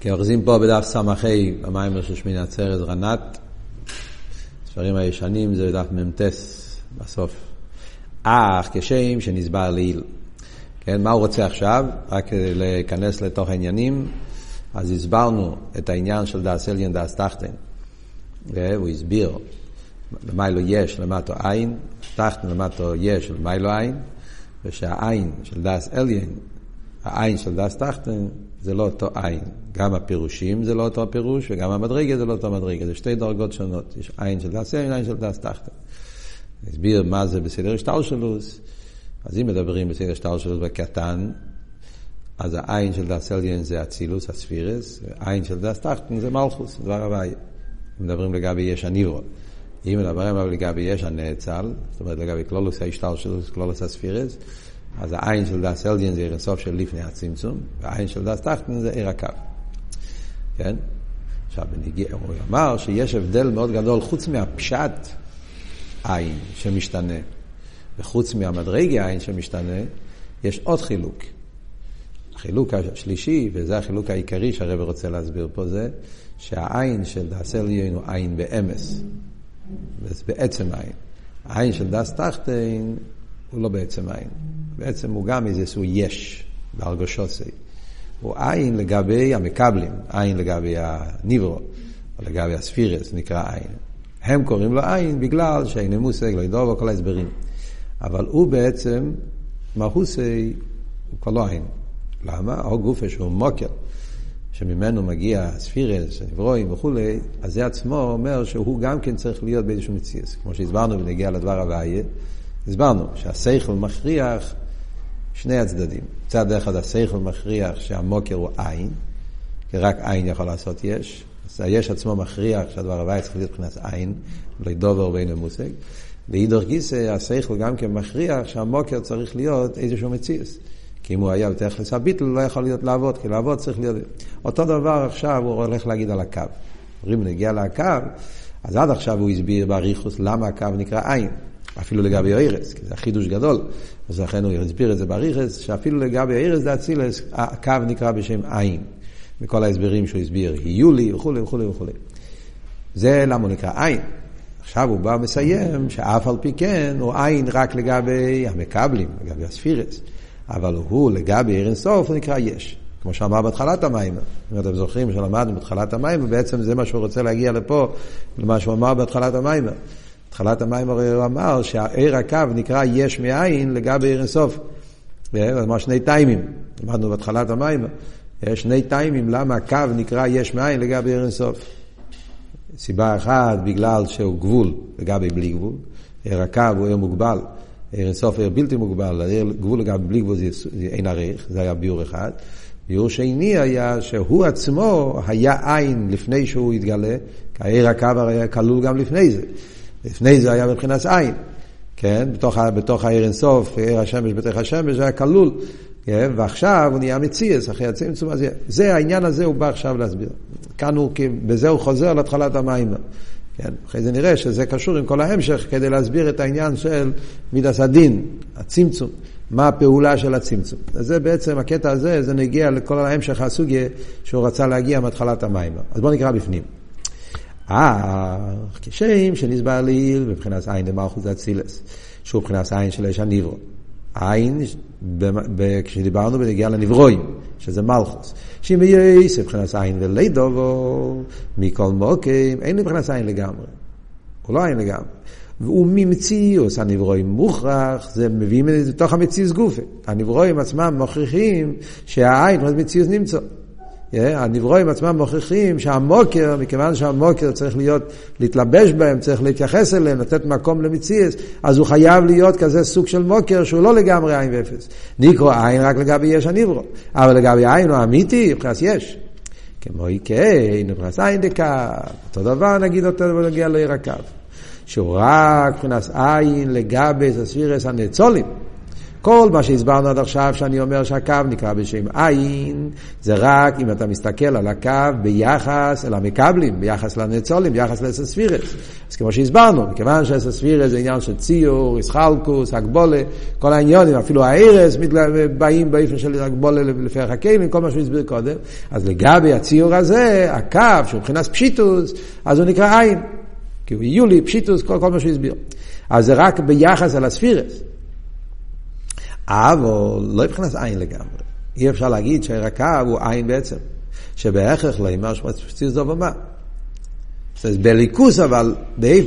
כי אוחזים פה בדף ס"ה במיימר של שמיני עצרת רנת. הספרים הישנים זה דף מ"ט בסוף. אך כשם שנסבר לעיל. כן, מה הוא רוצה עכשיו? רק להיכנס לתוך העניינים. אז הסברנו את העניין של דאס אליין דאס תחתן. והוא הסביר למיילו יש למטו עין, תחתן למטו יש למיילו עין, ושהעין של דאס אליין, העין של דאס תחתן, זה לא אותו עין. גם הפירושים זה לא אותו פירוש, וגם המדרגה זה לא אותו מדרגה. זה שתי דרגות שונות. יש עין של דאס אליין, עין של דאס תחתן. נסביר מה זה בסדר השטלשלוס. אז אם מדברים בסדר השטלשלוס בקטן, אז העין של דאס אליין זה אצילוס, הספירס, העין של דאס תחתן זה מלכוס, דבר הוואי. מדברים לגבי יש הניברו. אם מדברים לגבי יש הנאצל, זאת אומרת לגבי כלולוס ההשתלשלוס, כלולוס הספירס, אז העין של דאס אלדיאן זה עיר הסוף של לפני הצמצום, והעין של דאס תחתן זה עיר הקו. כן? עכשיו, בנגיע, הוא אמר שיש הבדל מאוד גדול, חוץ מהפשט עין שמשתנה, וחוץ מהמדרגי עין שמשתנה, יש עוד חילוק. החילוק השלישי, וזה החילוק העיקרי שהרב רוצה להסביר פה, זה שהעין של דאס עליון הוא עין באמס. זה בעצם עין. העין של דאס תחתן הוא לא בעצם עין. בעצם הוא גם איזה שהוא יש בהרגושוסי. הוא עין לגבי המקבלים, עין לגבי הניברו, או לגבי הספירס, נקרא עין. הם קוראים לו עין בגלל שאין מושג, לא ידעו וכל ההסברים. אבל הוא בעצם, מהוסי, הוא כבר לא עין. למה? או גופה שהוא מוקר, שממנו מגיע ספירס, נברואים וכולי, אז זה עצמו אומר שהוא גם כן צריך להיות באיזשהו מציאס. כמו שהסברנו ונגיע לדבר הוויה, הסברנו שהשכל מכריח שני הצדדים. צד אחד השכל מכריח שהמוקר הוא עין, כי רק עין יכול לעשות יש. אז היש עצמו מכריח שהדבר הוויה צריך להיות מבחינת עין, לא דובר ואין מושג. ואידור גיסא, השכל גם כן מכריח שהמוקר צריך להיות איזשהו מציאס. כי אם הוא היה בתכלס הביטל, לא יכול להיות לעבוד, כי לעבוד צריך להיות... אותו דבר עכשיו הוא הולך להגיד על הקו. אומרים, נגיע לקו, אז עד עכשיו הוא הסביר באריכוס למה הקו נקרא עין. אפילו לגבי ארז, כי זה חידוש גדול. אז לכן הוא הסביר את זה באריכס, שאפילו לגבי ארז דאצילס, הקו נקרא בשם עין. מכל ההסברים שהוא הסביר, יהיו לי וכולי וכולי וכולי. זה למה הוא נקרא עין. עכשיו הוא בא ומסיים שאף על פי כן הוא עין רק לגבי המקבלים, לגבי הספירס. אבל הוא לגבי עיר אינסוף, הוא נקרא יש. כמו שאמר בהתחלת המים. אם אתם זוכרים שלמדנו בהתחלת המים, ובעצם זה מה שהוא רוצה להגיע לפה, למה שהוא אמר בהתחלת המים. בהתחלת המים הרי הוא אמר שהעיר הקו נקרא יש מאין לגבי עיר אינסוף. הוא אמר שני טיימים, למדנו בהתחלת המים. יש שני טיימים למה הקו נקרא יש מאין לגבי עיר אינסוף. סיבה אחת, בגלל שהוא גבול לגבי בלי גבול. עיר הקו הוא עיר מוגבל. עיר אינסוף עיר בלתי מוגבל, עיר גבול לגבי בלי גבול זה אין עריך, זה היה ביור אחד. ביור שני היה שהוא עצמו היה עין לפני שהוא התגלה, כי העיר הקו היה כלול גם לפני זה. לפני זה היה מבחינת עין, כן? בתוך, בתוך העיר אינסוף, עיר השמש בתוך השמש, זה היה כלול. כן? ועכשיו הוא נהיה מציאס, אחרי הצמצום הזה. זה העניין הזה הוא בא עכשיו להסביר. כאן הוא, בזה הוא חוזר להתחלת המים. כן? אחרי זה נראה שזה קשור עם כל ההמשך כדי להסביר את העניין של מידס הדין, הצמצום, מה הפעולה של הצמצום. אז זה בעצם, הקטע הזה, זה נגיע לכל ההמשך הסוגיה שהוא רצה להגיע מהתחלת המים. אז בואו נקרא בפנים. אה, כשם שנסבר לעיל מבחינת עין למלכות אצילס, שהוא מבחינת עין של אש הניברו. עין, כשדיברנו בנגיעה לנברואים, שזה מלכוס. שאם יהיה מבחינת עין ולידובו, מכל מוקים, אין מבחינת עין לגמרי. הוא לא עין לגמרי. והוא ממציאוס הנברואים מוכרח, זה מביאים את זה לתוך המציאוס גופה. הנברואים עצמם מוכיחים שהעין, מציאוס נמצא. הנברואים עצמם מוכיחים שהמוקר, מכיוון שהמוקר צריך להיות, להתלבש בהם, צריך להתייחס אליהם, לתת מקום למציאס, אז הוא חייב להיות כזה סוג של מוקר שהוא לא לגמרי עין ואפס. ניקרו עין רק לגבי יש הנברו, אבל לגבי עין הוא אמיתי, מבחינת יש. כמו איקי, מבחינת עין דקה, אותו דבר נגיד אותו דבר נגיע לעיר הקו. שהוא רק מבחינת עין לגבי ספירס הנצולים. כל מה שהסברנו עד עכשיו, שאני אומר שהקו נקרא בשם עין, זה רק אם אתה מסתכל על הקו ביחס אל המקבלים, ביחס לנצולים, ביחס לאסספירס. אז כמו שהסברנו, מכיוון שאסספירס זה עניין של ציור, איסחלקוס, הגבולה, כל העניונים, אפילו הארס באים באופן של הגבולה לפי החכלים, כל מה שהוא הסביר קודם. אז לגבי הציור הזה, הקו, שהוא מבחינת פשיטוס, אז הוא נקרא עין. כי הוא יולי, פשיטוס, כל, כל מה שהוא הסביר. אז זה רק ביחס על הספירס. אבל לא מבחינת עין לגמרי. אי אפשר להגיד שהקו הוא עין בעצם. שבהכרח לא יאמר שפציץ דוב מה. בליכוס אבל,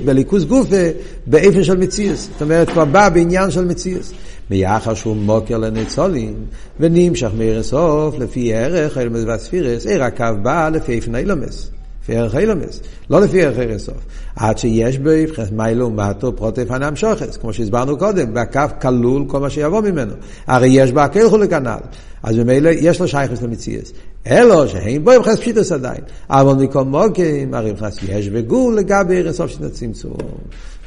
בליכוס גופה, באיפן של מציאס. זאת אומרת, כבר בא בעניין של מציאס. ביחס שהוא מוקר לניצולים, ונמשך מעיר סוף לפי ערך אילמס והספירס, עיר הקו בא לפי איפן אילמס. לפי ערך אילמס, לא לפי ערך ערך סוף. עד שיש יבחס מיילו ומטו פרוטי פנם שוחס, כמו שהסברנו קודם, והקו כלול כל מה שיבוא ממנו. הרי יש בה הכלכו לכנ"ל. אז ממילא יש לו שייכוס למציאס. אלו שאין בו יבחס פשיטוס עדיין. אבל מכל מוקים, הרי יבחס יש וגול לגבי ערך סוף של הצמצום.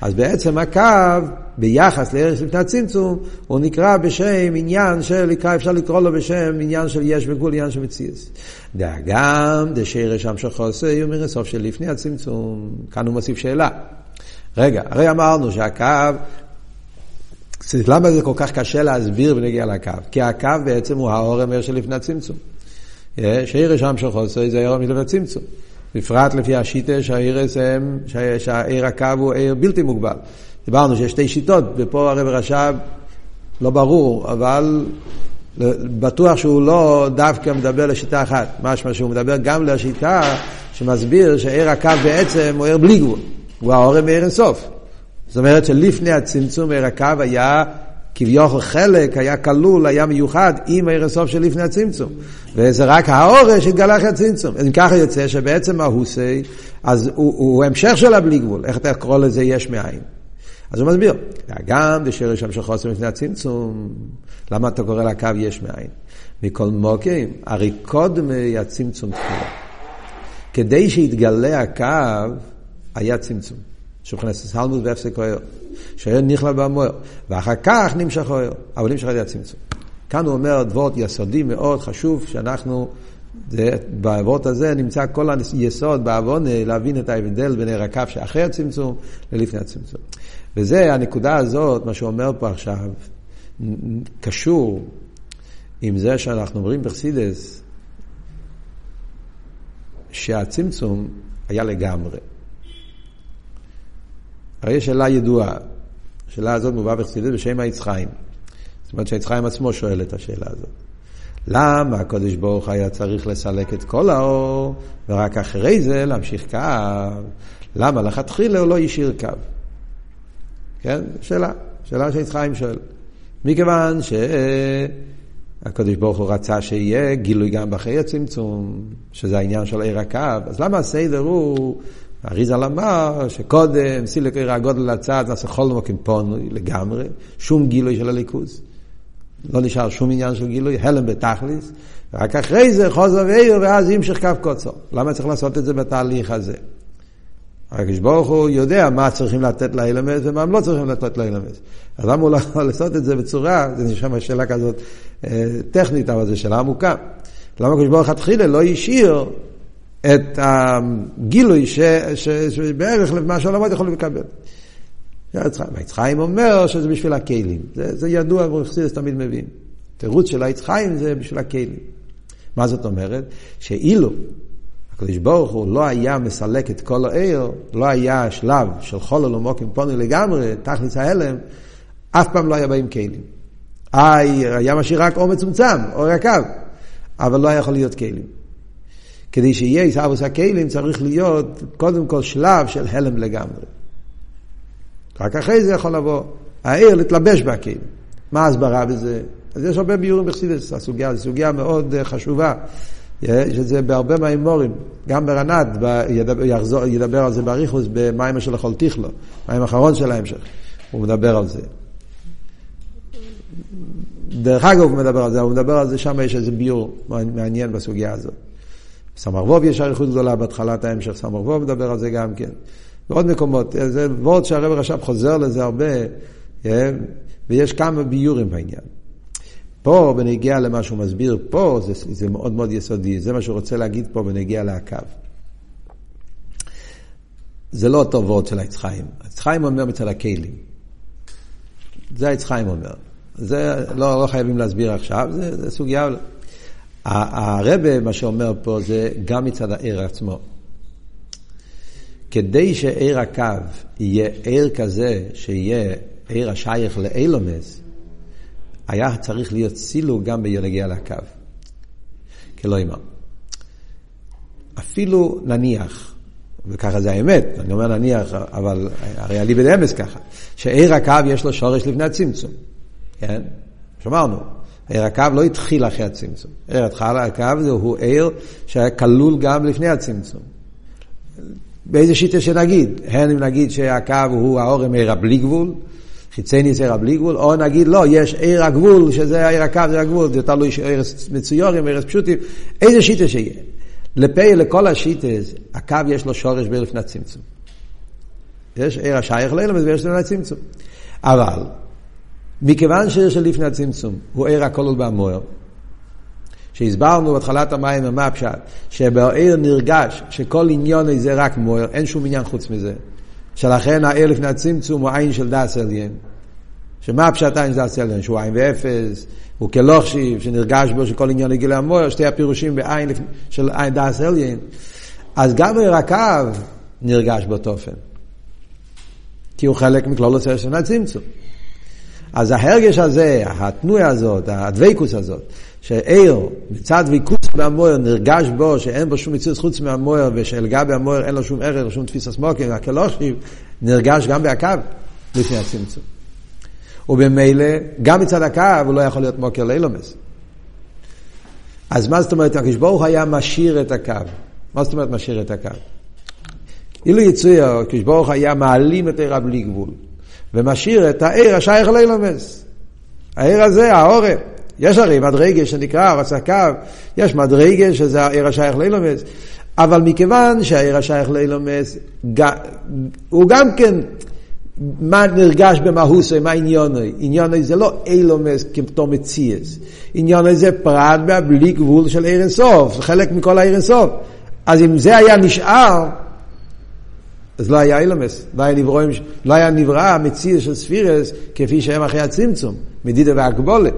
אז בעצם הקו, ביחס לערך לפני הצמצום, הוא נקרא בשם עניין של, אפשר לקרוא לו בשם עניין של יש וגול, עניין של מציאס. דאגם דשרש שחוסה יאמר סוף של לפני הצמצום. כאן הוא מוסיף שאלה. רגע, הרי אמרנו שהקו, למה זה כל כך קשה להסביר בנגיע לקו? כי הקו בעצם הוא האור המר של לפני הצמצום. שרש שם שחוסה זה האור מלפני הצמצום. בפרט לפי השיטה שהעירס הם, שהעיר הקו הוא עיר בלתי מוגבל. דיברנו שיש שתי שיטות, ופה הרב רש"ב לא ברור, אבל בטוח שהוא לא דווקא מדבר לשיטה אחת, משמע שהוא מדבר גם לשיטה שמסביר שעיר הקו בעצם הוא עיר בלי גבול, הוא העורם מעיר אינסוף. זאת אומרת שלפני הצמצום עיר הקו היה כביכול חלק, היה כלול, היה מיוחד עם אינסוף של לפני הצמצום. וזה רק האורש שהתגלה אחרי הצמצום. אם ככה יוצא שבעצם ההוסי, אז הוא, הוא המשך של הבלי גבול, איך אתה קורא לזה יש מאין. אז הוא מסביר, גם בשרש שם שחוסר לפני הצמצום, למה אתה קורא לקו יש מאין? מכל מוקים, הרי קודמי הצמצום תחילה. כדי שיתגלה הקו, היה צמצום. שמכנס סלמוס והפסק אוהר. שהיה נכלל במוהר. ואחר כך נמשך אוהר. אבל נמשך על הצמצום. כאן הוא אומר דבort יסודי מאוד חשוב שאנחנו, בעבורת הזה נמצא כל היסוד בעוון להבין את ההבדל בין הקו שאחרי הצמצום ללפני הצמצום. וזה, הנקודה הזאת, מה שהוא אומר פה עכשיו, קשור עם זה שאנחנו אומרים בחסידס שהצמצום היה לגמרי. הרי יש שאלה ידועה, השאלה הזאת מובאה בחסידס בשם היצחיים. זאת אומרת שהיצחיים עצמו שואל את השאלה הזאת. למה הקדוש ברוך היה צריך לסלק את כל האור, ורק אחרי זה להמשיך קו? למה לכתחילה הוא לא השאיר קו? כן? שאלה, שאלה שיצחיים שואל. מכיוון שהקדוש ברוך הוא רצה שיהיה גילוי גם בחיי הצמצום, שזה העניין של עיר הקו, אז למה הסדר הוא, אריזל אמר שקודם סילק עיר הגודל לצד, נעשה כל מוקים פונוי לגמרי, שום גילוי של הליכוז. לא נשאר שום עניין של גילוי, הלם בתכליס, רק אחרי זה חוזר ועיר ואז ימשך קו קוצו. למה צריך לעשות את זה בתהליך הזה? הקדוש ברוך הוא יודע מה צריכים לתת לאלמס ומה הם לא צריכים לתת לאלמס. אז למה הוא לא לעשות את זה בצורה, זה נשמע שאלה כזאת אה, טכנית, אבל זו שאלה עמוקה. למה הקדוש ברוך התחילה לא השאיר את הגילוי שבערך למה שהעולמות יכולים לקבל. היצחיים אומר שזה בשביל הכלים. זה, זה ידוע, וחסידס תמיד מבין. תירוץ של היצחיים זה בשביל הכלים. מה זאת אומרת? שאילו הקדוש ברוך הוא לא היה מסלק את כל העיר, לא היה שלב של חולל ומוקים פוני לגמרי, תכלס ההלם, אף פעם לא היה באים כלים. היה משאיר רק אור מצומצם, אור הקו, אבל לא היה יכול להיות כלים. כדי שיהיה עיסאוויס הכלים צריך להיות קודם כל שלב של הלם לגמרי. רק אחרי זה יכול לבוא העיר להתלבש בכלים. מה ההסברה בזה? אז יש הרבה ביורים בחסידס, הסוגיה, זו סוגיה מאוד אה, חשובה. יש את זה בהרבה מהאמורים, גם ברנת, ידבר, ידבר על זה באריכוס במים של אכול תכלו, מים אחרון של ההמשך, הוא מדבר על זה. דרך אגב הוא מדבר על זה, הוא מדבר על זה, שם יש איזה ביור מעניין בסוגיה הזאת. סמר ווב יש אריכות גדולה בהתחלת ההמשך, סמר ווב מדבר על זה גם כן. בעוד מקומות, זה וורד שהרב רש"ב חוזר לזה הרבה, ויש כמה ביורים בעניין. פה, בנגיע למה שהוא מסביר פה, זה, זה מאוד מאוד יסודי, זה מה שהוא רוצה להגיד פה בנגיע להקו. זה לא אותו וורד של העץ חיים. העץ חיים אומר מצד הכלים. זה העץ חיים אומר. זה לא, לא חייבים להסביר עכשיו, זה, זה סוגיה. הרבה, מה שאומר פה, זה גם מצד העיר עצמו. כדי שעיר הקו יהיה עיר כזה, שיהיה עיר השייך לאילומס, היה צריך להיות סילוק גם בילגיה לקו. כלא אימא. אפילו נניח, וככה זה האמת, אני אומר נניח, אבל הרי עלי בדמס ככה, שעיר הקו יש לו שורש לפני הצמצום, כן? שאמרנו, עיר הקו לא התחיל אחרי הצמצום. עיר הקו זה הוא עיר שהיה כלול גם לפני הצמצום. באיזה שיטה שנגיד, הן אם נגיד שהקו הוא האורם עיר הבלי גבול, חיצני זה בלי גבול, או נגיד לא, יש עיר הגבול, שזה עיר הקו, זה הגבול, זה תלוי ארץ מצויורים, ארץ פשוטים, איזה שיטה שיהיה. לפה, לכל השיטס, הקו יש לו שורש בעיר לפני הצמצום. יש עיר השייך לאילם ויש לפני הצמצום. אבל, מכיוון של לפני הצמצום הוא עיר הכולל בהמוער, שהסברנו בהתחלת המים ומה הפשט, שבעיר נרגש שכל עניון זה רק מוער, אין שום עניין חוץ מזה. שלכן העיר לפני הצמצום הוא עין של דס עליין. שמה הפשט עין של דס עליין? שהוא עין ואפס, הוא כלוכשיב, שנרגש בו שכל עניין לגילי המוער, שתי הפירושים בעין של עין דס עליין. אז גם עיר הקו נרגש באותו אופן. כי הוא חלק מכלול עושה של הצמצום. אז ההרגש הזה, התנועה הזאת, הדבקוס הזאת, שעיר מצד דבקוס מהמויר נרגש בו שאין בו שום מציאות חוץ מהמויר ושאלגבי המויר אין לו שום ערך, שום תפיסה סמוקים, הקלושים, נרגש גם בהקו לפני הצמצום. ובמילא, גם מצד הקו הוא לא יכול להיות מוקר לאילומס. אז מה זאת אומרת, הקדוש ברוך היה משאיר את הקו. מה זאת אומרת משאיר את הקו? אילו יצויר, הקדוש ברוך היה מעלים את העיר בלי גבול, ומשאיר את העיר השייך לאילומס. העיר הזה, העורף. יש הרי מדרגה שנקרא רצה קו, יש מדרגה שזה העיר השייך לאילומס, אבל מכיוון שהעיר השייך לאילומס הוא גם כן מה נרגש במהוסו, מה עניונוי? עניונוי זה לא אילומס כפתור מציאס. עניונוי זה פרט בלי גבול של עיר אינסוף, זה חלק מכל העיר אינסוף. אז אם זה היה נשאר, אז לא היה אילומס, לא היה, נברואים, לא היה נברא מציאס של ספירס כפי שהם אחרי הצמצום, מדידה והגבולת.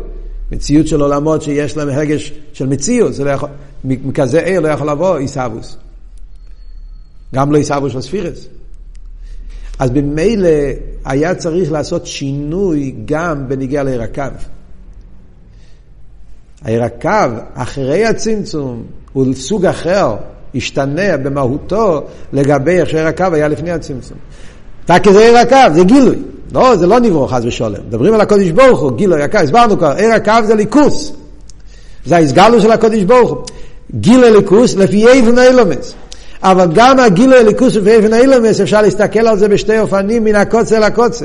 מציאות של עולמות שיש להם הרגש של מציאות, זה לא יכול, מכזה עיר לא יכול לבוא עיסאוווס. גם לא עיסאוווס של ספירס. אז במילא היה צריך לעשות שינוי גם בניגיע. העיר הקו, אחרי הצמצום, הוא סוג אחר, השתנה במהותו לגבי איך שעיר הקו היה לפני הצמצום. רק כזה עיר הקו, זה גילוי. לא, זה לא נברו חס ושולם. מדברים על הקודש ברוך הוא, גילוי הקו, הסברנו כבר, עיר הקו זה ליכוס. זה ההסגלו של הקודש ברוך הוא. גילוי ליכוס לפי איבן אילומס. אבל גם הגילוי ליכוס לפי איבן אילומס, אפשר להסתכל על זה בשתי אופנים מן הקוצה לקוצה.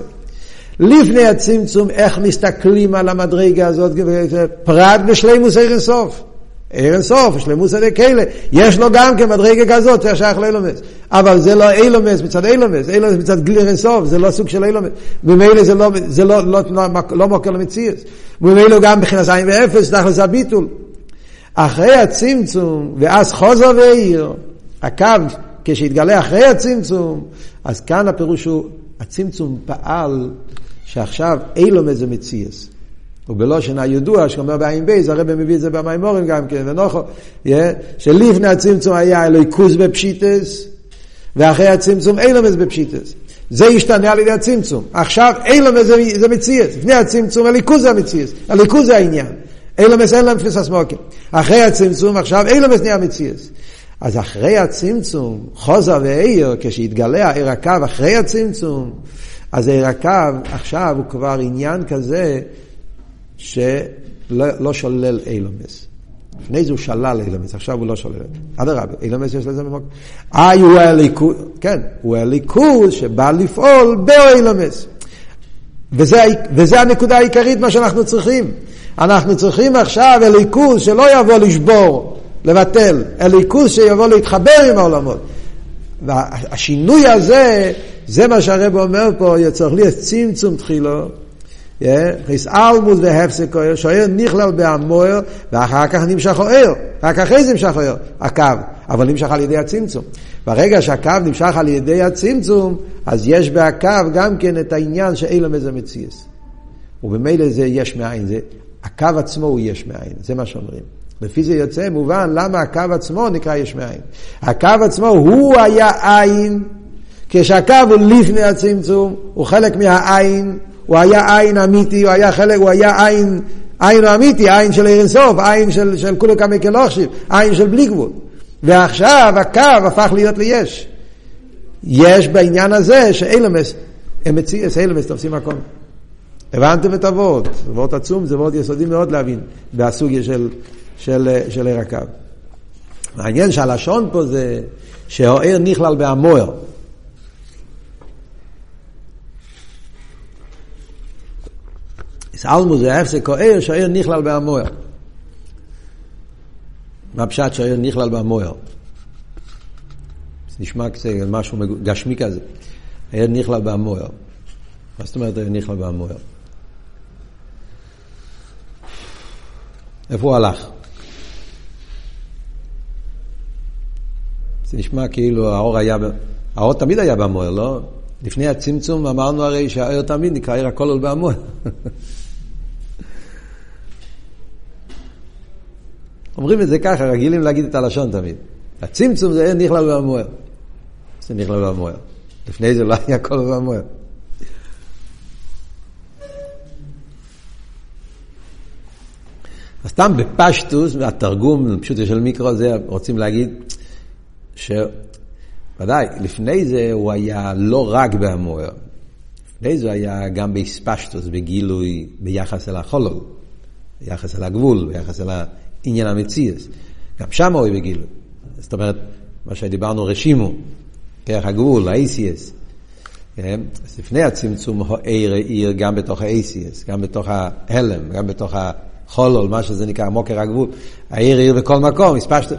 לפני הצמצום, איך מסתכלים על המדרגה הזאת, פרט בשלימוס עיר אינסוף. עיר אינסוף, שלמוס כאלה. יש לו גם כן מדרגה כזאת, זה שייך לאילומס. אבל זה לא אילומס מצד אילומס, אילומס מצד גליר אינסוף, זה לא סוג של אילומס. ממילא זה לא, זה לא, לא, לא, לא מוקר למציאות. ממילא גם מבחינת עין ואפס, תכלס הביטול. אחרי הצמצום, ואז חוזר ועיר, הקו, כשהתגלה אחרי הצמצום, אז כאן הפירוש הוא, הצמצום פעל שעכשיו אילומס זה מציאס. ובלושן הידוע שאומר בעין בייז, הרב מביא את זה במימורים גם כן, ונוחו, שלפני הצמצום היה אלוהיקוס בפשיטס, ואחרי הצמצום אילומס בפשיטס. זה השתנה על ידי הצמצום. עכשיו אילומס זה, זה מציאס. לפני הצמצום אליקוז זה המציאס. אליקוז זה העניין. אילומס אין להם תפיסה סמוקים. אחרי הצמצום עכשיו אילומס נהיה מציאס. אז אחרי הצמצום, חוזר ועיר, כשהתגלה העיר הקו אחרי הצמצום, אז העיר הקו עכשיו הוא כבר עניין כזה שלא לא שולל אילומס. לפני זה הוא שלל אילומס, עכשיו הוא לא שולל. אדרבה, אילומס יש לזה במקום. אה, הוא הליכוז, כן, הוא הליכוז שבא לפעול באילומס. וזה, וזה הנקודה העיקרית מה שאנחנו צריכים. אנחנו צריכים עכשיו הליכוז שלא יבוא לשבור, לבטל, הליכוז שיבוא להתחבר עם העולמות. והשינוי הזה, זה מה שהרב אומר פה, צריך להיות צמצום תחילו, חיסאלמוס והפסק אויר, שהאיר נכלל בהמויר, ואחר כך נמשך אויר, רק אחרי זה נמשך אויר, הקו, אבל נמשך על ידי הצמצום. ברגע שהקו נמשך על ידי הצמצום, אז יש בהקו גם כן את העניין שאילם איזה מציאס. ובמילא זה יש מאין, זה, הקו עצמו הוא יש מאין, זה מה שאומרים. לפי זה יוצא מובן למה הקו עצמו נקרא יש מאין. הקו עצמו הוא היה עין, כשהקו הוא לפני הצמצום, הוא חלק מהעין, הוא היה עין אמיתי, הוא היה חלק, הוא היה עין, עין אמיתי, עין של עיר אינסוף, עין של, של כולו כמי כלוכשיב, עין של בלי גבול. ועכשיו הקו הפך להיות ליש. יש בעניין הזה שאילמס, הם מציאס, אילמס תופסים הכל. הבנתם את הוורד, וורד עצום זה וורד יסודי מאוד להבין, בסוגיה של, של, של עיר הקו. העניין שהלשון פה זה שהאור נכלל בהמוער. סלמו זה הפסק האור שהאור נכלל בהמוער. מה פשט שהאור נכלל בהמוער? זה נשמע כזה משהו גשמי כזה. האור נכלל בהמוער. מה זאת אומרת האור נכלל בהמוער? איפה הוא הלך? זה נשמע כאילו האור היה, האור תמיד היה במוער, לא? לפני הצמצום אמרנו הרי שהאור תמיד נקרא עיר הכל עול אומרים את זה ככה, רגילים להגיד את הלשון תמיד. הצמצום זה נכלל במוער. זה נכלל במוער. לפני זה לא היה הכל במוער. אז סתם בפשטוס, התרגום, פשוט של מיקרו, זה רוצים להגיד שוודאי, לפני זה הוא היה לא רק בהמוער, לפני זה היה גם באספשטוס, בגילוי, ביחס אל החולל, ביחס אל הגבול, ביחס אל העניין המציאס. גם שם הוא בגילוי. זאת אומרת, מה שדיברנו רשימו, כרך הגבול, ה-ACS. כן? אז לפני הצמצום, העיר העיר גם בתוך ה-ACS, גם בתוך ההלם, גם בתוך ה... חולול, מה שזה נקרא מוקר הגבול, העיר עיר בכל מקום, הספשת.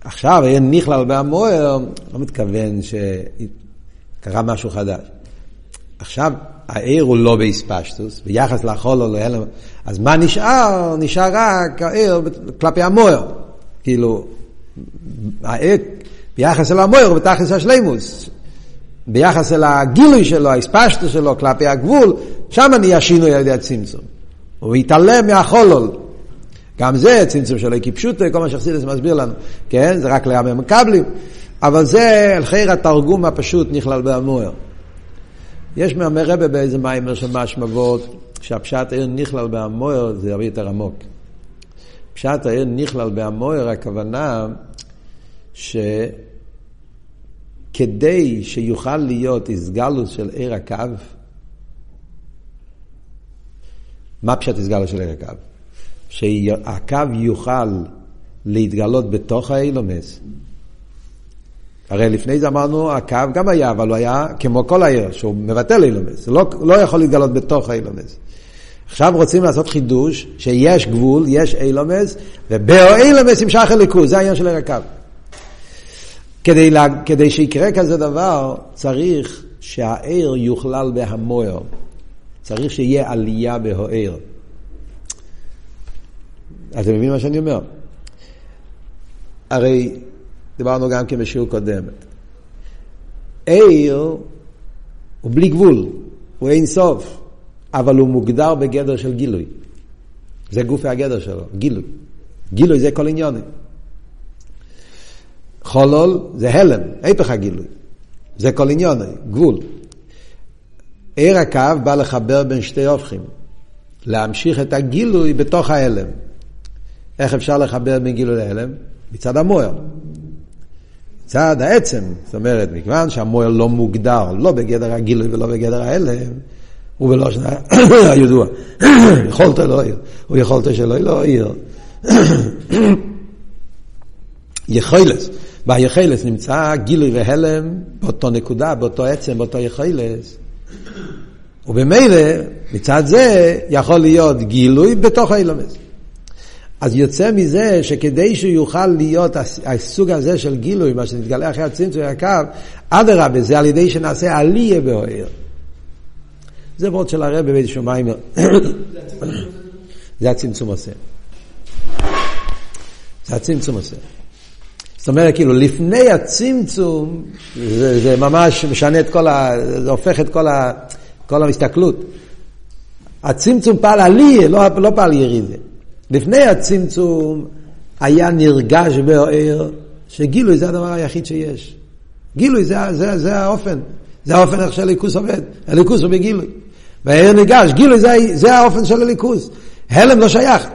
עכשיו העיר נכלל בהמוער, לא מתכוון שקרה משהו חדש. עכשיו העיר הוא לא באספשטוס, ביחס לחולול, אז מה נשאר? נשאר רק העיר כלפי המוער. כאילו, העיר ביחס אל המוער בתכלס השלימוס. ביחס אל הגילוי שלו, האספשטוס שלו כלפי הגבול, שם נהיה שינוי על ידי הצמצום. הוא התעלם מהחולול. גם זה צמצום שלו כפשוטו, כל מה שחסידס מסביר לנו, כן? זה רק לימי מקבלים, אבל זה אל חיר התרגום הפשוט נכלל באמור. יש מאמר רבה באיזה מיימר של משמעות, שהפשט העיר נכלל באמור זה הרבה יותר עמוק. פשט העיר נכלל באמור, הכוונה שכדי שיוכל להיות הסגלוס של עיר הקו, מה פשט הסגלה של עיר הקו? שהקו יוכל להתגלות בתוך האילומס. הרי לפני זה אמרנו, הקו גם היה, אבל הוא היה כמו כל העיר, שהוא מבטל אילומס. הוא לא, לא יכול להתגלות בתוך האילומס. עכשיו רוצים לעשות חידוש, שיש גבול, יש אילומס, ובאילומס ימשך הליכוז, זה העניין של הקו. כדי, לה, כדי שיקרה כזה דבר, צריך שהעיר יוכלל בהמוער. צריך שיהיה עלייה בהוער. אתם מבינים מה שאני אומר? הרי דיברנו גם כן בשיעור קודם. עיר הוא בלי גבול, הוא אין סוף, אבל הוא מוגדר בגדר של גילוי. זה גופי הגדר שלו, גילוי. גילוי זה כל עניוני. חולול זה הלם, היפך הגילוי. זה כל עניוני, גבול. עיר הקו בא לחבר בין שתי הופכים, להמשיך את הגילוי בתוך ההלם. איך אפשר לחבר בין גילוי להלם? מצד המוער. מצד העצם, זאת אומרת, מכיוון שהמוער לא מוגדר, לא בגדר הגילוי ולא בגדר ההלם, הוא בלושן הידוע, יכולת לא עיר, הוא יכולת שלא לא עיר. יכולת, ביכולת נמצא גילוי והלם באותו נקודה, באותו עצם, באותו יכולת. ובמילא, מצד זה, יכול להיות גילוי בתוך האילומס. אז יוצא מזה שכדי שהוא יוכל להיות הסוג הזה של גילוי, מה שנתגלה אחרי הצמצום הקו, אדרבה, זה על ידי שנעשה עלייה באוהר. זה וורד של הרב בבית שמיים. זה הצמצום עושה. זה הצמצום עושה. זאת אומרת, כאילו, לפני הצמצום, זה, זה ממש משנה את כל ה... זה הופך את כל, ה, כל המסתכלות. הצמצום פעל עלי, לא, לא פעל ירידה. לפני הצמצום היה נרגש באוהר, שגילוי זה הדבר היחיד שיש. גילוי זה, זה, זה האופן. זה האופן איך שהליכוס עובד. הליכוס הוא בגילוי. והעיר ניגש, גילוי זה, זה האופן של הליכוס. הלם לא שייך.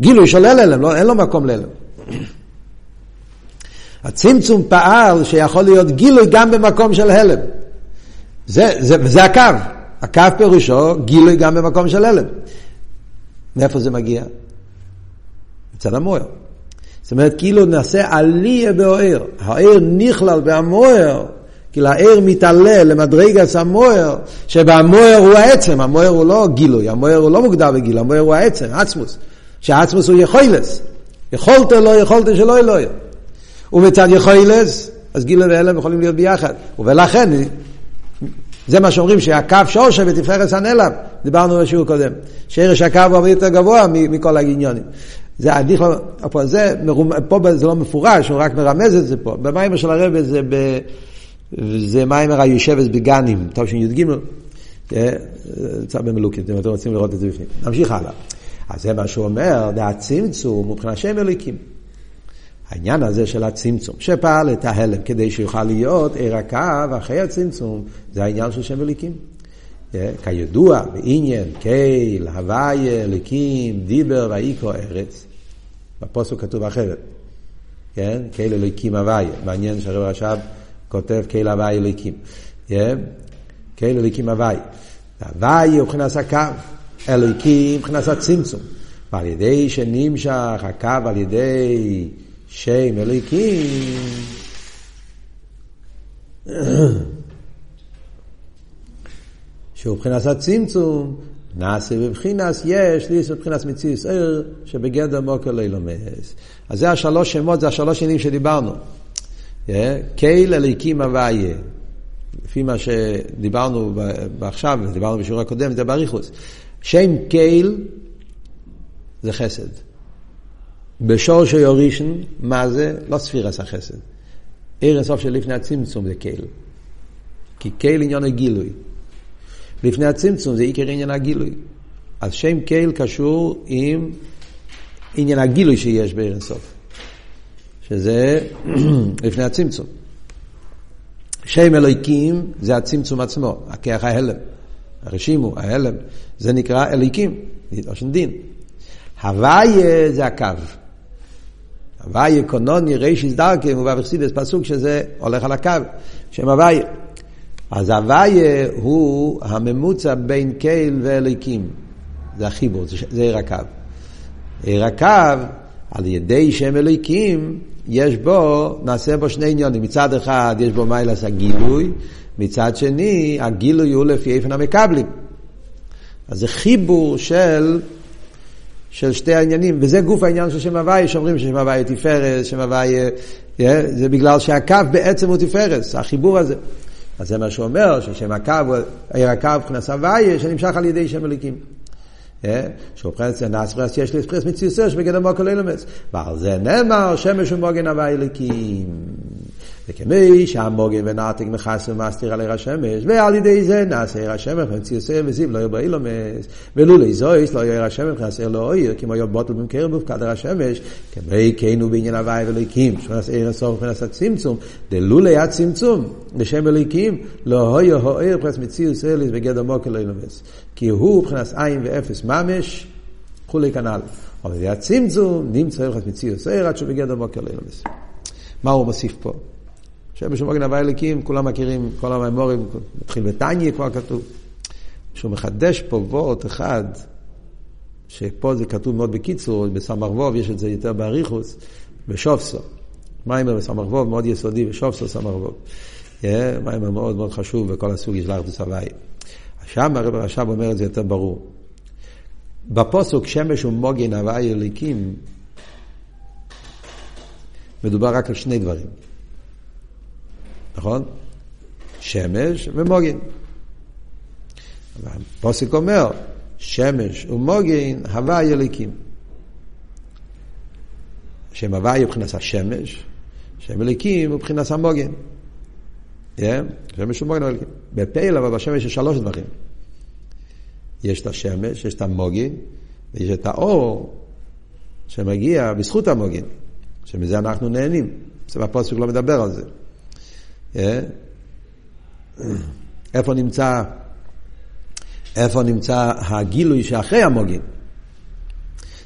גילוי שולל הלם, לא, אין לו מקום להלם. הצמצום פעל שיכול להיות גילוי גם במקום של הלם. זה, זה, זה הקו. הקו פירושו גילוי גם במקום של הלם. מאיפה זה מגיע? מצד המוער. זאת אומרת, כאילו נעשה עלייה באוהר. האוהר נכלל במוער, כאילו האר מתעלה למדרגת המוער, שבמוער הוא העצם, המוער הוא לא גילוי, המוער הוא לא מוגדר בגיל, המוער הוא העצם, עצמוס. שהעצמוס הוא יכולס. יכולת לא יכולת שלא אלוהי. ומצד יכולס, אז גילוי והלם יכולים להיות ביחד. ולכן, זה מה שאומרים שהקו שורשה בתפארת הנלם, דיברנו בשיעור קודם. שרש הקו הוא הרבה יותר גבוה מכל העניונים. זה עדיף, פה, זה, פה זה לא מפורש, הוא רק מרמז את זה פה. במיימר של הרב זה, ב, זה מיימר היושבת בגנים, תשי"ג, נמצא במלוקת, אם אתם רוצים לראות את זה בפנים. נמשיך הלאה. אז זה מה שהוא אומר, זה הצמצום מבחינת שם אליקים. העניין הזה של הצמצום, שפעל את ההלם כדי שיוכל להיות עיר הקו אחרי הצמצום, זה העניין של שם אליקים. כידוע, בעניין, קייל, הוויה, אליקים, דיבר ואיקו ארץ. בפוסק כתוב אחרת. כן? קייל אליקים הוויה. מעניין שהרב רש"ב כותב קייל הוויה אליקים. קייל אליקים הוויה. הוויה הוא מבחינת הקו, אליקים מבחינת הצמצום. ועל ידי שנמשך הקו על ידי שם אליקים, שהוא מבחינת הצמצום, נעשה בבחינס יש, ליס בבחינס מציאוס ער, שבגדר מוקר לא ילומס. אז זה השלוש שמות, זה השלוש שנים שדיברנו. קייל אליקים הוויה. לפי מה שדיברנו עכשיו, דיברנו בשיעור הקודם, זה בריחוס. שם קייל זה חסד. בשור שיורישן, מה זה? לא ספירס החסד. עיר הסוף של לפני הצמצום זה קייל. כי קייל עניין הגילוי. לפני הצמצום זה עיקר עניין הגילוי. אז שם קייל קשור עם עניין הגילוי שיש בעיר הסוף. שזה לפני הצמצום. שם אלוהיקים זה הצמצום עצמו, הכיח ההלם. הרשימו, ההלם, זה נקרא אלוהיקים, לשון דין. הוויה זה הקו. הוויה קונוני רישיס דרכם, ובא בחסידס פסוק שזה הולך על הקו, שם הוויה. אז הוויה הוא הממוצע בין קייל ואליקים. זה החיבור, זה עיר הקו. עיר הקו, על ידי שם אליקים, יש בו, נעשה בו שני עניונים. מצד אחד יש בו מיילס הגילוי, מצד שני הגילוי הוא לפי איפן המקבלים. אז זה חיבור של, של שתי העניינים, וזה גוף העניין של שם הוויה, שאומרים ששם הוויה תפארת, שם הוויה, זה בגלל שהקו בעצם הוא תפארת, החיבור הזה. אז זה מה שהוא אומר, ששם הקו, עיר הקו מבחינת הוויה, שנמשך על ידי שם אליקים. שהוא מבחינת נספרס יש לי ספרס מציוסר שבגדר מוקר לילומס. ועל זה נאמר שמש ומוגן הווה אליקים. וכמי שהמוגן ונעתק מכס ומסתיר על עיר השמש, ועל ידי זה נעשה עיר השמש ומציוסר וזיו לא יבוא אילומס. ולולי זויס לא יהיה עיר השמש וחסר לא אויר, כמו יום בוטל במקר ובפקד עיר השמש, כמי כנו בעניין הווה אליקים, שנעשה עיר הסוף מבחינת הצמצום, דלולי הצמצום, לשם אליקים, לא היה הוער פרס מציוסר בגדר מוקר לילומס. כי הוא מבחינת עין ואפס ממש, כולי כנ"ל. אבל זה הצמצום, נמצא הלכת מציאוס ער עד שבגדר בוקר לילמס. מה הוא מוסיף פה? שבשום מוגן הווי אליקים, כולם מכירים, כל המימורים, מתחיל בתניא כבר כתוב. שהוא מחדש פה וורט אחד, שפה זה כתוב מאוד בקיצור, בסמ"ר יש את זה יותר באריכוס, בשופסו. מיימר בסמ"ר מאוד יסודי, בשופסו סמ"ר מיימר מאוד מאוד חשוב בכל הסוג של אחדוס הוואי. שם הרב רש"ב אומר את זה יותר ברור. בפוסוק שמש ומוגן הוואי אליקים, מדובר רק על שני דברים, נכון? שמש ומוגן. הפוסק אומר, שמש ומוגן הוואי אליקים. שם הוואי מבחינת השמש, שם אליקים מבחינת המוגן. Yeah, שמש ומוגן אליקים. בפעיל אבל בשמש יש שלוש דברים. יש את השמש, יש את המוגן, ויש את האור שמגיע בזכות המוגן, שמזה אנחנו נהנים. בסדר, הפוסק לא מדבר על זה. Yeah. איפה נמצא איפה נמצא הגילוי שאחרי המוגין.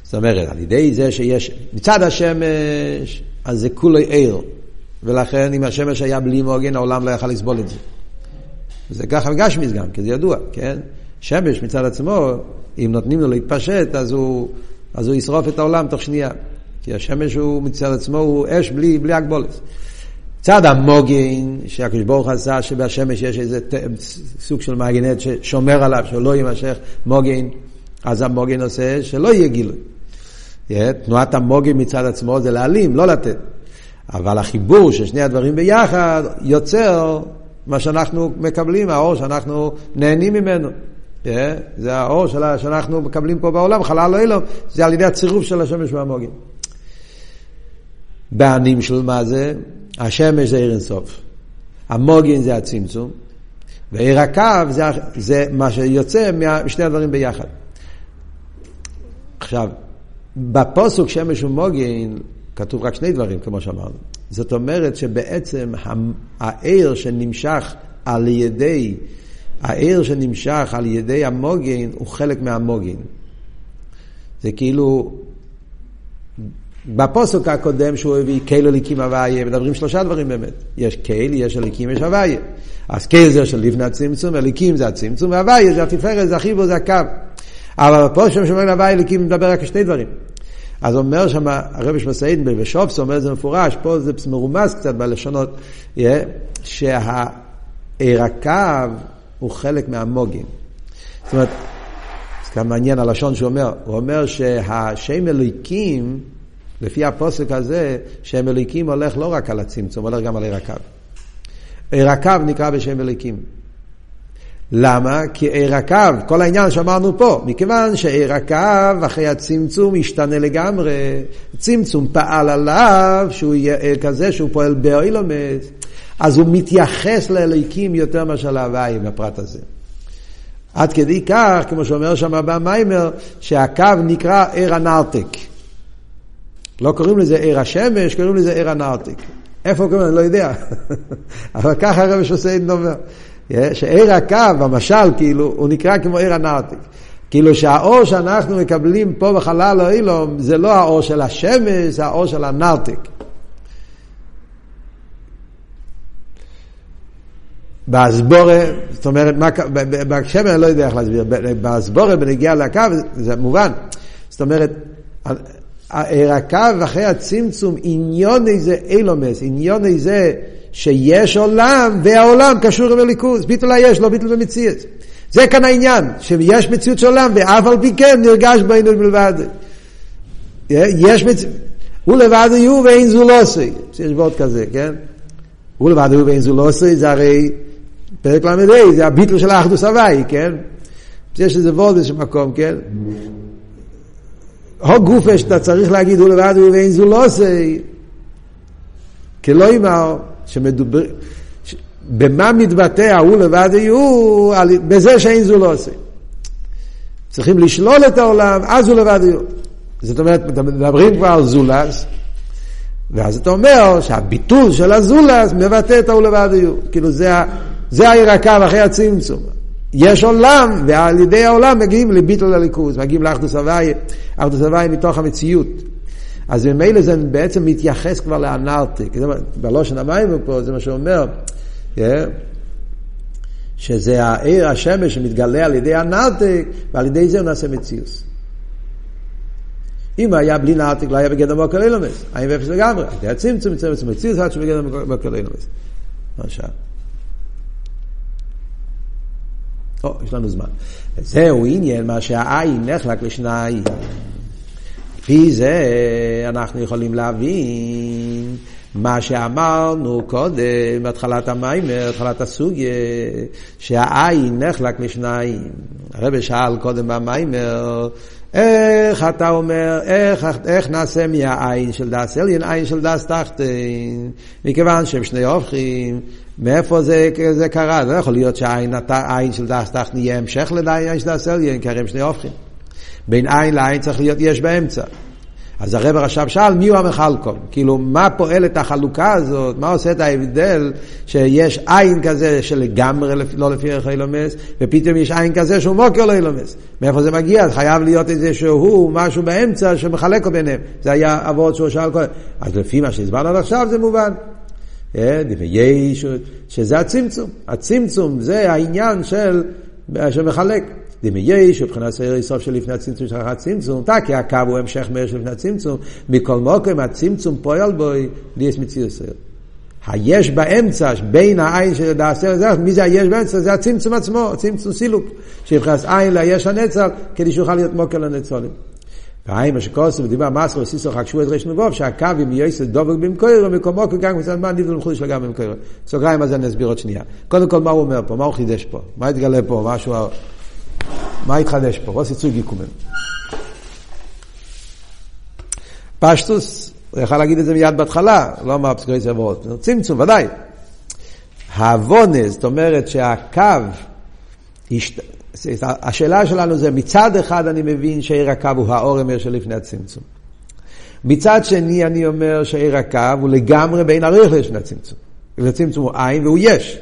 זאת אומרת, על ידי זה שיש מצד השמש, אז זה כולו עיר. ולכן אם השמש היה בלי מוגן, העולם לא יכל לסבול את זה. זה ככה בגשמיס גם, כי זה ידוע, כן? שמש מצד עצמו, אם נותנים לו להתפשט, אז הוא, אז הוא ישרוף את העולם תוך שנייה. כי השמש הוא מצד עצמו הוא אש בלי, בלי הגבולת. צד המוגן, שהקדוש ברוך עשה שבשמש יש איזה סוג של מגנט ששומר עליו, שלא יימשך מוגן, אז המוגן עושה שלא יהיה גילוי. תנועת המוגן מצד עצמו זה להעלים, לא לתת. אבל החיבור של שני הדברים ביחד יוצר מה שאנחנו מקבלים, האור שאנחנו נהנים ממנו. זה האור שאנחנו מקבלים פה בעולם, חלל לא זה על ידי הצירוף של השמש והמוגן. בענים של מה זה? השמש זה עיר אינסוף, המוגין זה הצמצום, ועיר הקו זה, זה מה שיוצא משני הדברים ביחד. עכשיו, בפוסוק שמש ומוגין כתוב רק שני דברים, כמו שאמרנו. זאת אומרת שבעצם העיר שנמשך על ידי, העיר שנמשך על ידי המוגין הוא חלק מהמוגין. זה כאילו בפוסק הקודם שהוא הביא קייל אליקים הוויה, מדברים שלושה דברים באמת. יש קייל, יש אליקים, יש הוויה. אז קייל זה של לפני הצמצום, אליקים זה הצמצום, והוויה זה התפארת, זה החיבור, זה הקו. אבל בפוסק שם שאומרים הוויה אליקים מדבר רק שתי דברים. אז אומר שם הרבי שמסעידן בשופס, אומר זה מפורש, פה זה מרומז קצת בלשונות, שהעיר הקו הוא חלק מהמוגים. זאת אומרת, זה כאן מעניין הלשון שהוא אומר, הוא אומר שהשם אליקים לפי הפוסק הזה, שם אליקים הולך לא רק על הצמצום, הולך גם על עיר הקו. נקרא בשם אליקים. למה? כי עיר כל העניין שאמרנו פה, מכיוון שעיר אחרי הצמצום השתנה לגמרי, צמצום פעל עליו, שהוא יהיה כזה שהוא פועל באוילומד, אז הוא מתייחס לאליקים יותר מאשר להוואי בפרט הזה. עד כדי כך, כמו שאומר שם במיימר, שהקו נקרא עיר הנרתק. לא קוראים לזה עיר השמש, קוראים לזה עיר הנרתיק. איפה קוראים? אני לא יודע. אבל ככה הרב שוסיידן אומר. שעיר הקו, המשל, כאילו, הוא נקרא כמו עיר הנרתיק. כאילו שהאור שאנחנו מקבלים פה בחלל האילום, זה לא האור של השמש, זה האור של הנרתיק. באסבורה, זאת אומרת, בשמן אני לא יודע איך להסביר, באסבורה בנגיעה לקו זה מובן. זאת אומרת, הקו אחרי הצמצום, עניון איזה אילומס, עניון איזה שיש עולם והעולם קשור עם הליכוז, ביטול היש, לא ביטול במציאות. זה כאן העניין, שיש מציאות של עולם ואף על פי כן נרגש בעינו בלבד. יש מציאות, הוא לבד יהיו ואין זו לא עושה, יש ועוד כזה, כן? הוא לבד יהיו ואין זו לא עושה, זה הרי פרק ל"ה, זה הביטול של האחדוס הוואי, כן? יש איזה וורד באיזשהו מקום, כן? הו גופה שאתה צריך להגיד הוא לבד ואין זו לא עושה, כלא אמר שמדובר, במה מתבטא ההוא לבד יהיו? בזה שאין זו לא עושה. צריכים לשלול את העולם, אז הוא לבד יהיו. זאת אומרת, מדברים כבר על זולס, ואז אתה אומר שהביטול של הזולס מבטא את ההוא לבד יהיו. כאילו זה, זה הירקה אחרי הצמצום. יש עולם, ועל ידי העולם מגיעים לביטול הליכוז, מגיעים לאחדוס הוואי, אחדוס הוואי מתוך המציאות. אז ממילא זה בעצם מתייחס כבר לאנרטיק. בלושן המים פה זה מה שאומר, yeah, שזה העיר השמש שמתגלה על ידי הנרטיק, ועל ידי זה הוא נעשה מציאוס. אם היה בלי נרטיק לא היה בגדר מוקר אילומס, היה באפס לגמרי, היה צמצום, צמצום, מציאוס עד שבגדר מוקר אילומס. למשל. או, יש לנו זמן. זהו עניין מה שהעין נחלק לשניים. לפי זה אנחנו יכולים להבין מה שאמרנו קודם, בהתחלת המים, בהתחלת הסוגיה, שהעין נחלק לשניים. הרב שאל קודם במאמר, איך אתה אומר, איך, איך נעשה מהאין של דעת עליון אין של דעת תחתון? מכיוון שהם שני הפכים, מאיפה זה, זה קרה? זה לא יכול להיות שהאין של דעת תחתון יהיה המשך לאין של דעת עליון, כי הרי הם שני הפכים. בין אין לאין צריך להיות יש באמצע. אז הרב עכשיו שאל מי הוא המחלקם, כאילו מה פועל את החלוקה הזאת, מה עושה את ההבדל שיש עין כזה שלגמרי לא לפי ערך אילומס, ופתאום יש עין כזה שהוא מוקר לא אילומס. מאיפה זה מגיע? חייב להיות איזה שהוא משהו באמצע שמחלק ביניהם. זה היה אבות שהוא שאל קודם. אז לפי מה שהסברנו עד עכשיו זה מובן. אה, יש, שזה הצמצום. הצמצום זה העניין של, שמחלק. דמי יש, מבחינת סעיר סוף של לפני הצמצום של הצמצום, כי הקו הוא המשך מהר של לפני הצמצום, מכל מוקם הצמצום פועל בוי, ליאס מציר סעיר. היש באמצע, בין העין של דעשר, זה, מי זה היש באמצע? זה הצמצום עצמו, הצמצום סילוק, שמבחינת עין ליש הנצל, כדי שיוכל להיות מוקר לנצולים. והאם מה שקוסם ודיבר מסר וסיסו חקשו את רשנו בוב שהקו עם יויסד דובק במקורו מקומו כגן מצד מה ניבדל מחודש לגן במקורו. סוגריים על זה נסביר עוד שנייה. קודם כל מה הוא אומר פה, מה הוא חידש פה, מה התגלה פה, משהו מה התחדש פה? רוס יצוי גיקומן. פשטוס, הוא יכל להגיד את זה מיד בהתחלה, לא אמר פסקי צברות. צמצום, ודאי. העוונס, זאת אומרת שהקו, השאלה שלנו זה, מצד אחד אני מבין שעיר הקו הוא האורמר שלפני הצמצום. מצד שני אני אומר שעיר הקו הוא לגמרי בין עריך לפני הצמצום. לפני הצמצום הוא עין והוא יש.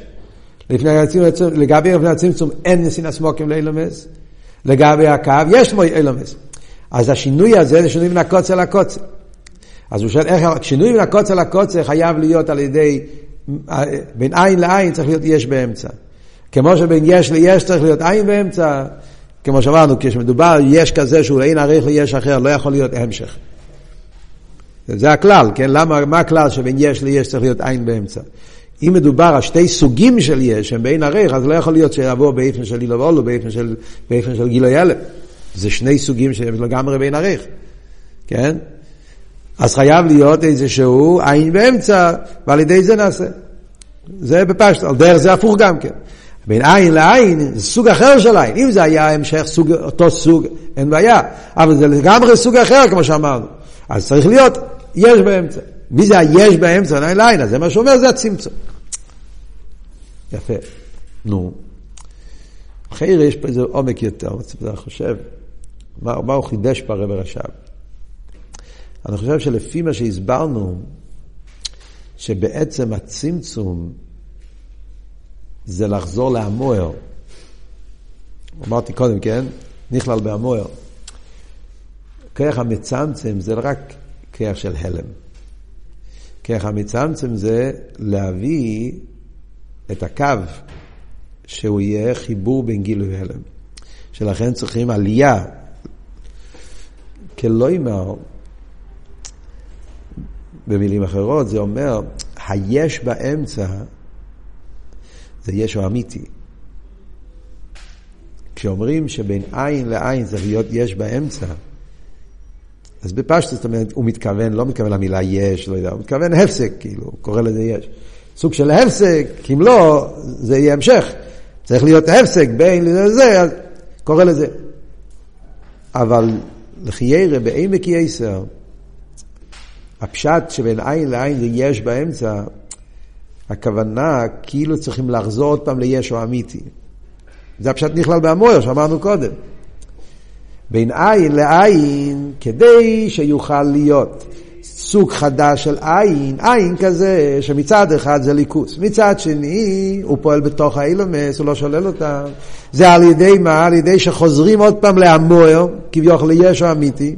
לפני הצמצום, לגבי לפני הצמצום אין נסין הסמוקים לאילומס. לגבי הקו, יש מוי אילומס. אז השינוי הזה זה שינוי מן הקוצר לקוצר. אז הוא שואל איך, שינוי מן הקוצר לקוצר חייב להיות על ידי, בין עין לעין צריך להיות יש באמצע. כמו שבין יש ליש צריך להיות עין באמצע, כמו שאמרנו, כשמדובר יש כזה שהוא אין עריך ליש אחר, לא יכול להיות המשך. זה הכלל, כן? למה, מה הכלל שבין יש ליש צריך להיות עין באמצע? אם מדובר על שתי סוגים של יש, שהם בין ערך, אז לא יכול להיות שיבוא באיפן של אילו ואולו, באיפן של, באיפן של גילו ילד. זה שני סוגים שהם לגמרי בין ערך, כן? אז חייב להיות איזשהו עין באמצע, ועל ידי זה נעשה. זה בפשט, על דרך זה הפוך גם כן. בין עין לעין זה סוג אחר של עין. אם זה היה המשך סוג, אותו סוג, אין בעיה. אבל זה לגמרי סוג אחר, כמו שאמרנו. אז צריך להיות יש באמצע. מי זה היש באמצע? עין לעין, אז זה מה שאומר, זה הצמצום. יפה. נו. חייר יש פה איזה עומק יותר, אני חושב, מה, מה הוא חידש פה הרב רש"ב? אני חושב שלפי מה שהסברנו, שבעצם הצמצום זה לחזור להמוער. אמרתי קודם, כן? נכלל בהמוער. כרך המצמצם זה רק כרך של הלם. כרך המצמצם זה להביא את הקו שהוא יהיה חיבור בין גילוי והלם. שלכן צריכים עלייה. כלוימר, במילים אחרות, זה אומר, היש באמצע זה ישו אמיתי. כשאומרים שבין עין לעין צריך להיות יש באמצע, אז בפשטות, זאת אומרת, הוא מתכוון, לא מתכוון למילה יש, לא יודע, הוא מתכוון הפסק, כאילו, הוא קורא לזה יש. סוג של הפסק, כי אם לא, זה יהיה המשך. צריך להיות הפסק בין לזה, אז קורא לזה. אבל לחיירה בעמק יסר, הפשט שבין עין לעין זה יש באמצע, הכוונה כאילו צריכים לחזור עוד פעם לישו אמיתי. זה הפשט נכלל בהמויר שאמרנו קודם. בין עין לעין, כדי שיוכל להיות סוג חדש של עין, עין כזה שמצד אחד זה ליכוס, מצד שני הוא פועל בתוך האילומס, הוא לא שולל אותם. זה על ידי מה? על ידי שחוזרים עוד פעם להמוער, כביכול לישו אמיתי,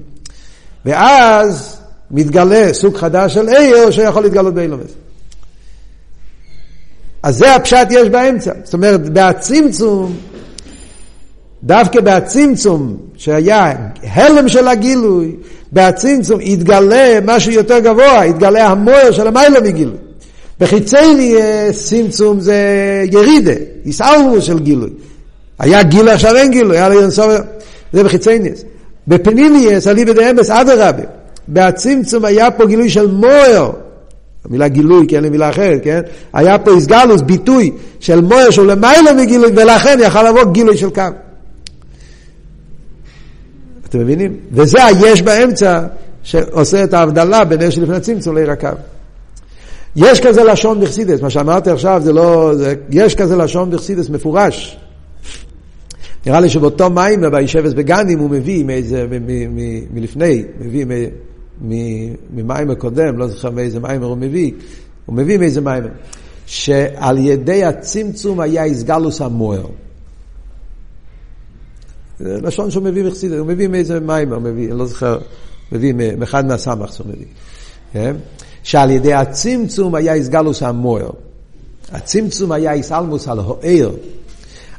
ואז מתגלה סוג חדש של עיר שיכול להתגלות באילומס. אז זה הפשט יש באמצע. זאת אומרת, בהצמצום דווקא בהצמצום, שהיה הלם של הגילוי, בהצמצום יתגלה משהו יותר גבוה, יתגלה המויר של המיילא מגילוי. בחיצייני צמצום זה ירידה, יסעלמו של גילוי. היה גילוי, עכשיו אין גילוי, היה לי אינסוף, זה בחיצייני. בפנימיוס, אליבא דאמס, אדרבה. בהצמצום היה פה גילוי של מויר. המילה גילוי, כי אין לי מילה אחרת, כן? היה פה איסגלוס, ביטוי של מויר שהוא למעלה מגילוי, ולכן יכל לבוא גילוי של קו. אתם מבינים? וזה היש באמצע שעושה את ההבדלה בין אש לפני צמצום לעיר הקו. יש כזה לשון בחסידס, מה שאמרתי עכשיו זה לא, זה, יש כזה לשון בחסידס מפורש. נראה לי שבאותו מים, בישבס בגנים, הוא מביא מאיזה, מלפני, מביא ממים הקודם, לא זוכר מאיזה מים הוא מביא, הוא מביא מאיזה מים, שעל ידי הצמצום היה איסגלוס המוער. זה לשון שהוא מביא מחסידס, הוא מביא מאיזה מים, הוא מביא, אני לא זוכר, מביא מאחד מהסמכס הוא מביא. כן? שעל ידי הצמצום היה איסגלוס המוער. הצמצום היה איסלמוס על הוער.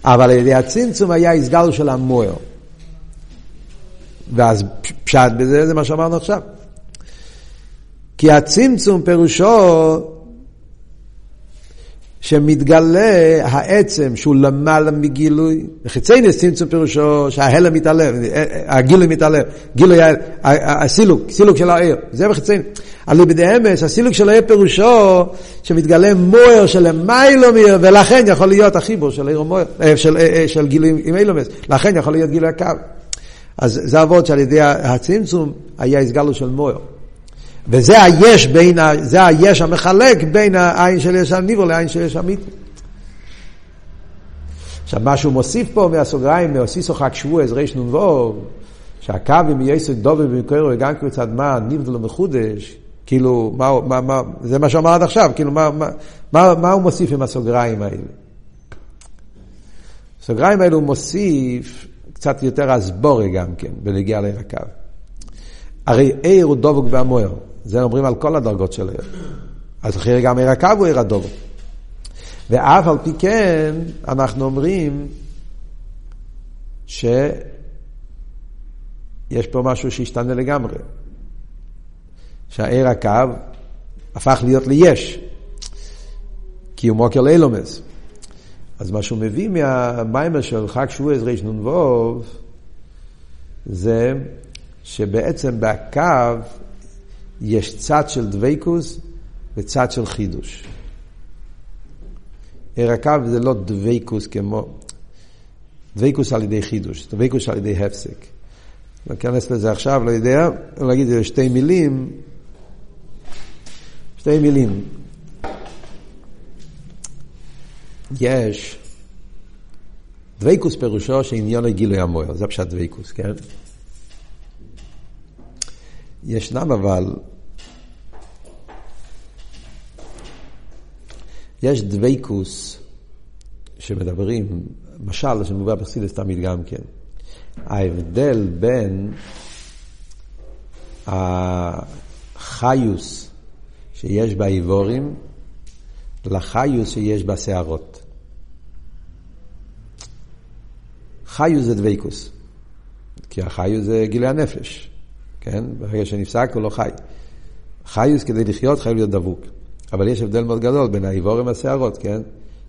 אבל על ידי הצמצום היה הסגל של המוער. ואז פשט בזה זה מה שאמרנו עכשיו. כי הצמצום פירושו שמתגלה העצם שהוא למעלה מגילוי, וחיצייניס צמצום פירושו שההלם מתעלם, הגילוי מתעלם, גילוי, הסילוק, סילוק של העיר, זה בחיצייניס. על ידי אמס, הסילוק של העיר פירושו שמתגלה מוער של מיילומיר, ולכן יכול להיות החיבור של עיר מוער, אה, של, אה, אה, של גילוי עם אילומס, לכן יכול להיות גילוי הקו. אז זה אבות שעל ידי הצמצום היה הסגלו של מוער. וזה היש בין, זה היש המחלק בין העין של יש הניבור לעין של יש המיתו. עכשיו מה שהוא מוסיף פה מהסוגריים, מהוסיסו חג שבועז ריש נ"ו, שהקווים יסוד דובי במקורו וגם קבוצת מה נבדל ומחודש, כאילו, מה, מה, מה, זה מה שאמר עד עכשיו, כאילו, מה, מה, מה, מה הוא מוסיף עם הסוגריים האלה? הסוגריים האלה הוא מוסיף קצת יותר הסבורי גם כן, בנגיעה לעיר הקו. הרי עיר הוא דבוק והמוער. זה אומרים על כל הדרגות של עיר. אז אחרי גם עיר הקו הוא עיר הדבוק. ואף על פי כן, אנחנו אומרים שיש פה משהו שהשתנה לגמרי. שהעיר הקו הפך להיות ליש, כי הוא מוקר לאילומס. אז מה שהוא מביא מהמיימר של חג שבועז רנ"ו זה שבעצם בקו יש צד של דבייקוס וצד של חידוש. הקו זה לא דביקות כמו, דביקות על ידי חידוש, דביקות על ידי הפסק. אכנס לזה עכשיו, לא יודע, אגיד שתי מילים, שתי מילים. יש דביקות פירושו שעניין הגילוי מהמאור, זה פשוט דביקות, כן? ישנם אבל, יש דבייקוס שמדברים, משל שמובא בחסידס תמיד גם כן. ההבדל בין החיוס שיש באיבורים לחיוס שיש בסערות. חיוס זה דבייקוס, כי החיוס זה גילוי הנפש. כן? ברגע שנפסק הוא לא חי. חיוס כדי לחיות חייב להיות דבוק. אבל יש הבדל מאוד גדול בין האיבורים והסערות, כן?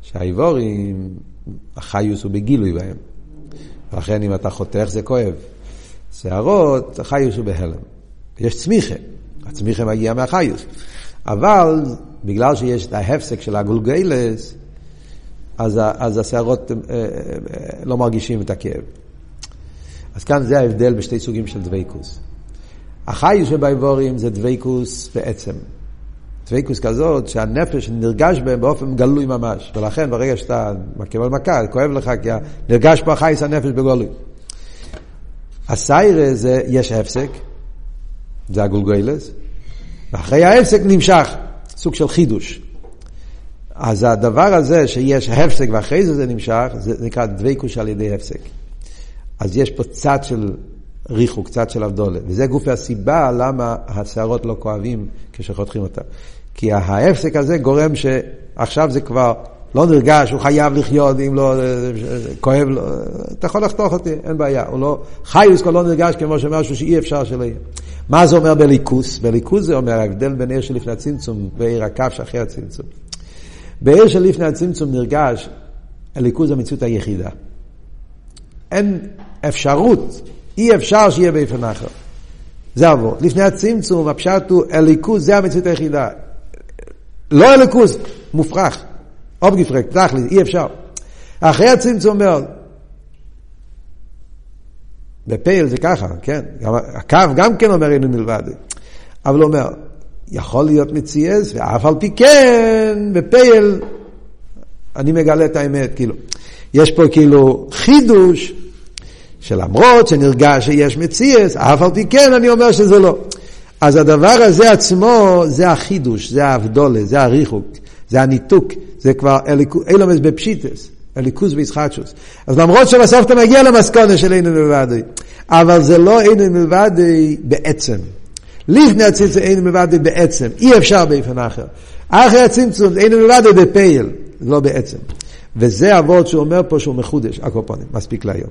שהאיבורים, החיוס הוא בגילוי בהם. ולכן אם אתה חותך זה כואב. שערות, החיוס הוא בהלם. יש צמיחה, הצמיחה מגיע מהחיוס. אבל בגלל שיש את ההפסק של הגולגלס, אז, אז השערות אה, אה, לא מרגישים את הכאב. אז כאן זה ההבדל בשתי סוגים של דבייקוס. החי שבאיבורים זה דבייקוס בעצם. דבייקוס כזאת שהנפש נרגש בהם באופן גלוי ממש. ולכן ברגע שאתה על מכה, כואב לך כי נרגש פה החייס הנפש בגלוי. הסיירה זה יש הפסק, זה הגולגוילס, ואחרי ההפסק נמשך, סוג של חידוש. אז הדבר הזה שיש הפסק ואחרי זה זה נמשך, זה נקרא דבייקוס על ידי הפסק. אז יש פה צד של ריחו, קצת של אבדולה. וזה גוף הסיבה למה השערות לא כואבים כשחותכים אותם. כי ההפסק הזה גורם שעכשיו זה כבר לא נרגש, הוא חייב לחיות, אם לא כואב לו, אתה יכול לחתוך אותי, אין בעיה. הוא לא, חיוס כבר לא נרגש כמו שמשהו שאי אפשר שלא יהיה. מה זה אומר בליכוס? בליכוס זה אומר ההבדל בין עיר שלפני הצמצום ועיר הקו שאחרי הצמצום. בעיר שלפני הצמצום נרגש, הליכוז המציאות היחידה. אין אפשרות אי אפשר שיהיה באופן אחר. זה עבור. לפני הצמצום, הפשט הוא אליקוס, זה המציאות היחידה. לא אליקוס, מופרך. אובגיפרק, תכל'ס, אי אפשר. אחרי הצמצום אומר, בפייל זה ככה, כן? גם, הקו גם כן אומר אינו מלבד. אבל אומר, יכול להיות מציאס, ואף על פי כן, בפייל, אני מגלה את האמת, כאילו. יש פה כאילו חידוש, שלמרות שנרגש שיש מציאס, אף על פי כן אני אומר שזה לא. אז הדבר הזה עצמו, זה החידוש, זה האבדולה, זה הריחוק, זה הניתוק, זה כבר אילומס בפשיטס. הליכוז וישחטשוס. אז למרות שבסוף אתה מגיע למסקונה של אינו מלבדי, אבל זה לא אינו מלבדי בעצם. לפני הצמצום אינו מלבדי בעצם, אי אפשר באופן אחר. אחרי הצמצום אינו מלבדי בפייל, לא בעצם. וזה אבות שהוא אומר פה שהוא מחודש, הקופונים, מספיק להיום.